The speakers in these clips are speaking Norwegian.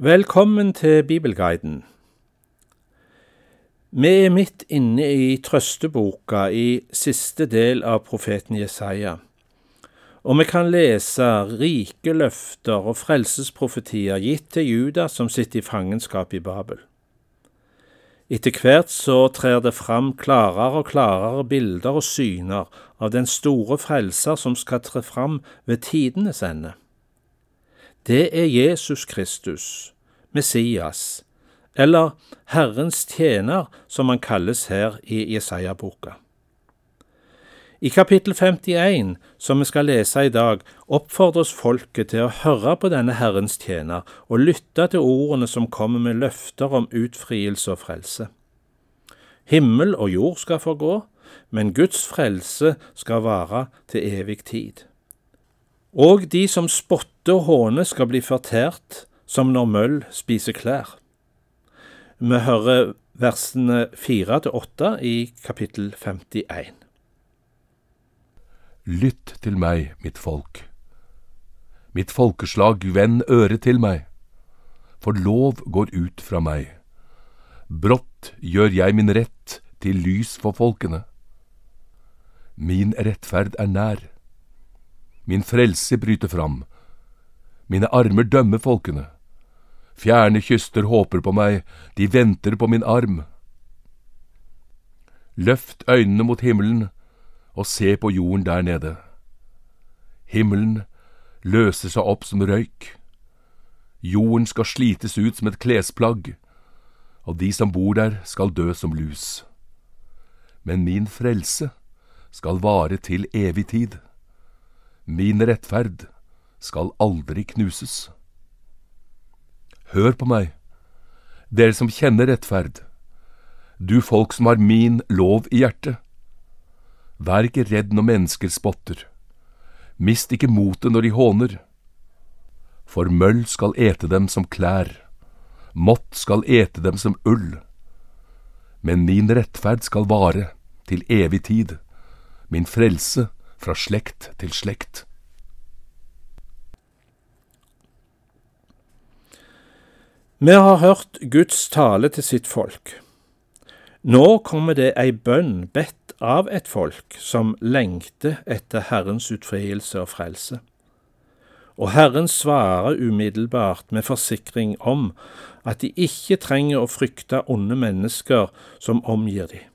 Velkommen til Bibelguiden. Vi er midt inne i trøsteboka i siste del av profeten Jesaja, og vi kan lese rike løfter og frelsesprofetier gitt til Juda som sitter i fangenskap i Babel. Etter hvert så trer det fram klarere og klarere bilder og syner av den store frelser som skal tre fram ved tidenes ende. Det er Jesus Kristus, Messias, eller Herrens tjener, som han kalles her i Jesaja-boka. I kapittel 51, som vi skal lese i dag, oppfordres folket til å høre på denne Herrens tjener og lytte til ordene som kommer med løfter om utfrielse og frelse. Himmel og jord skal forgå, men Guds frelse skal vare til evig tid. Og de som spotter og håne skal bli fortært som når møll spiser klær. Vi hører versene fire til åtte i kapittel 51. Lytt til meg, mitt folk. Mitt folkeslag, vend øret til meg, for lov går ut fra meg. Brått gjør jeg min rett til lys for folkene. Min rettferd er nær Min frelse bryter fram. Mine armer dømmer folkene. Fjerne kyster håper på meg, de venter på min arm. Løft øynene mot himmelen og se på jorden der nede. Himmelen løser seg opp som røyk. Jorden skal slites ut som et klesplagg, og de som bor der skal dø som lus. Men min frelse skal vare til evig tid. Min rettferd skal aldri knuses. Hør på meg, dere som kjenner rettferd, du folk som har min lov i hjertet. Vær ikke redd når mennesker spotter, mist ikke motet når de håner. For møll skal ete dem som klær, mått skal ete dem som ull. Men min rettferd skal vare til evig tid, min frelse fra slekt til slekt. Vi har hørt Guds tale til sitt folk. Nå kommer det ei bønn bedt av et folk som lengter etter Herrens utfrielse og frelse. Og Herren svarer umiddelbart med forsikring om at de ikke trenger å frykte onde mennesker som omgir dem.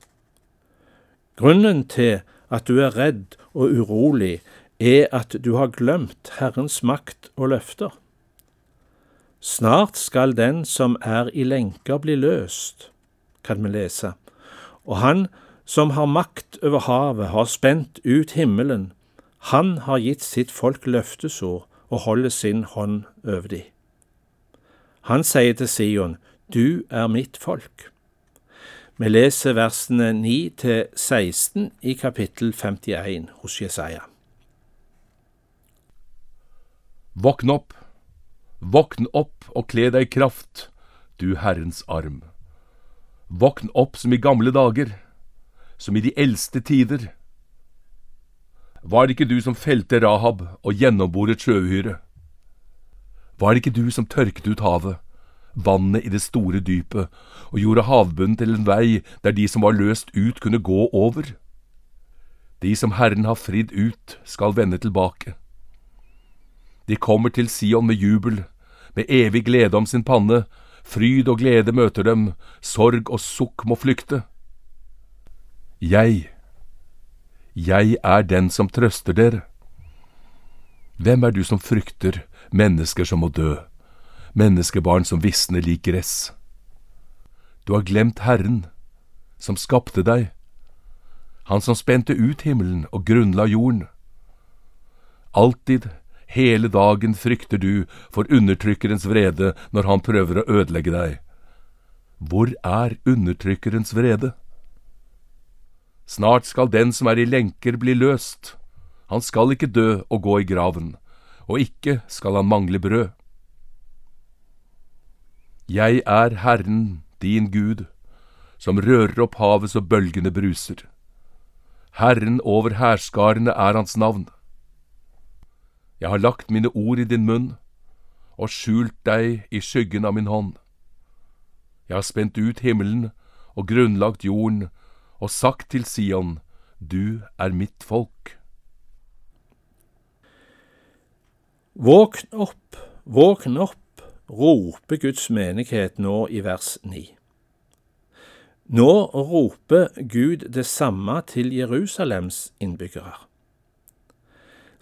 Grunnen til at du er redd og urolig, er at du har glemt Herrens makt og løfter. Snart skal den som er i lenker bli løst, kan vi lese, og han som har makt over havet, har spent ut himmelen, han har gitt sitt folk løftesord og holder sin hånd over de. Han sier til Sion, Du er mitt folk. Vi leser versene 9 til 16 i kapittel 51 hos Jesaja. Våkn opp, våkn opp og kle deg i kraft, du Herrens arm. Våkn opp som i gamle dager, som i de eldste tider. Var det ikke du som felte Rahab og gjennomboret sjøuhyret? Var det ikke du som tørket ut havet vannet i det store dypet, og gjorde havbunnen til en vei der de som var løst ut, kunne gå over. De som Herren har fridd ut, skal vende tilbake. De kommer til Sion med jubel, med evig glede om sin panne, fryd og glede møter dem, sorg og sukk må flykte. Jeg, jeg er den som trøster dere. Hvem er du som frykter mennesker som må dø? menneskebarn som visner lik gress. Du har glemt Herren, som skapte deg, Han som spente ut himmelen og grunnla jorden. Alltid, hele dagen frykter du for undertrykkerens vrede når han prøver å ødelegge deg. Hvor er undertrykkerens vrede? Snart skal den som er i lenker bli løst. Han skal ikke dø og gå i graven, og ikke skal han mangle brød. Jeg er Herren, din Gud, som rører opp havet så bølgene bruser. Herren over hærskarene er hans navn. Jeg har lagt mine ord i din munn, og skjult deg i skyggen av min hånd. Jeg har spent ut himmelen og grunnlagt jorden og sagt til Sion, du er mitt folk. Våkn opp, våkn opp, roper Guds menighet nå i vers 9. Nå roper Gud det samme til Jerusalems innbyggere.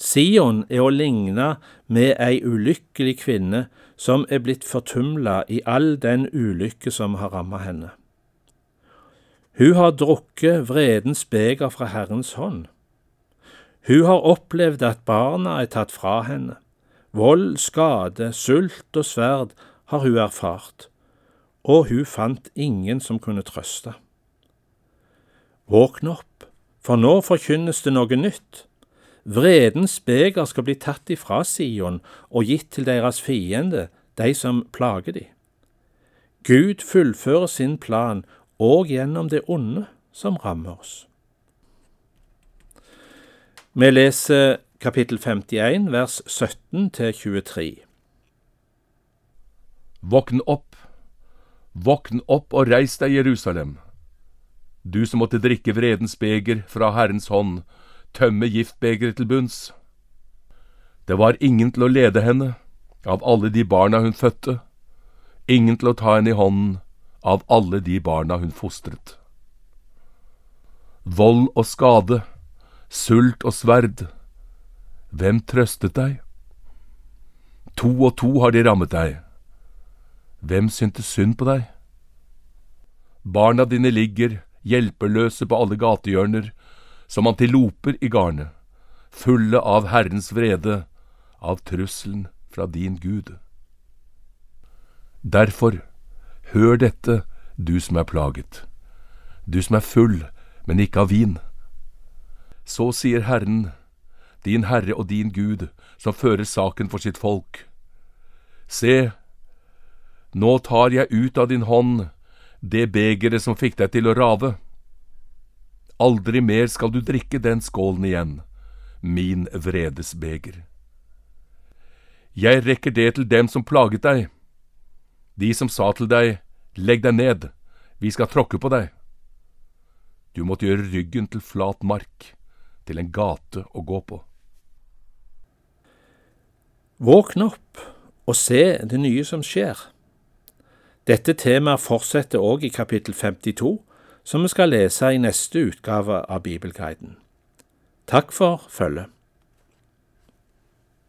Sion er å ligne med ei ulykkelig kvinne som er blitt fortumla i all den ulykke som har ramma henne. Hun har drukket vredens beger fra Herrens hånd. Hun har opplevd at barna er tatt fra henne. Vold, skade, sult og sverd har hun erfart, og hun fant ingen som kunne trøste. Våkn opp, for nå forkynnes det noe nytt. Vredens beger skal bli tatt ifra Sion og gitt til deres fiende, de som plager de. Gud fullfører sin plan og gjennom det onde som rammer oss. Vi leser kapittel 51 vers 17 til 23. Våkn opp, våkn opp og reis deg, Jerusalem. Du som måtte drikke vredens beger fra Herrens hånd, tømme giftbegeret til bunns. Det var ingen til å lede henne, av alle de barna hun fødte, ingen til å ta henne i hånden, av alle de barna hun fostret. Vold og skade, sult og sverd, hvem trøstet deg? To og to har de rammet deg. Hvem syntes synd på deg? Barna dine ligger hjelpeløse på alle gatehjørner, som antiloper i garnet, fulle av Herrens vrede, av trusselen fra din Gud. Derfor, hør dette, du som er plaget, du som er full, men ikke av vin. Så sier Herren, din Herre og din Gud, som fører saken for sitt folk. Se, nå tar jeg ut av din hånd det begeret som fikk deg til å rave. Aldri mer skal du drikke den skålen igjen, min vredes beger. Jeg rekker det til dem som plaget deg, de som sa til deg, legg deg ned, vi skal tråkke på deg. Du måtte gjøre ryggen til flat mark, til en gate å gå på. Våkn opp og se det nye som skjer. Dette temaet fortsetter òg i kapittel 52, som vi skal lese i neste utgave av Bibelguiden. Takk for følget.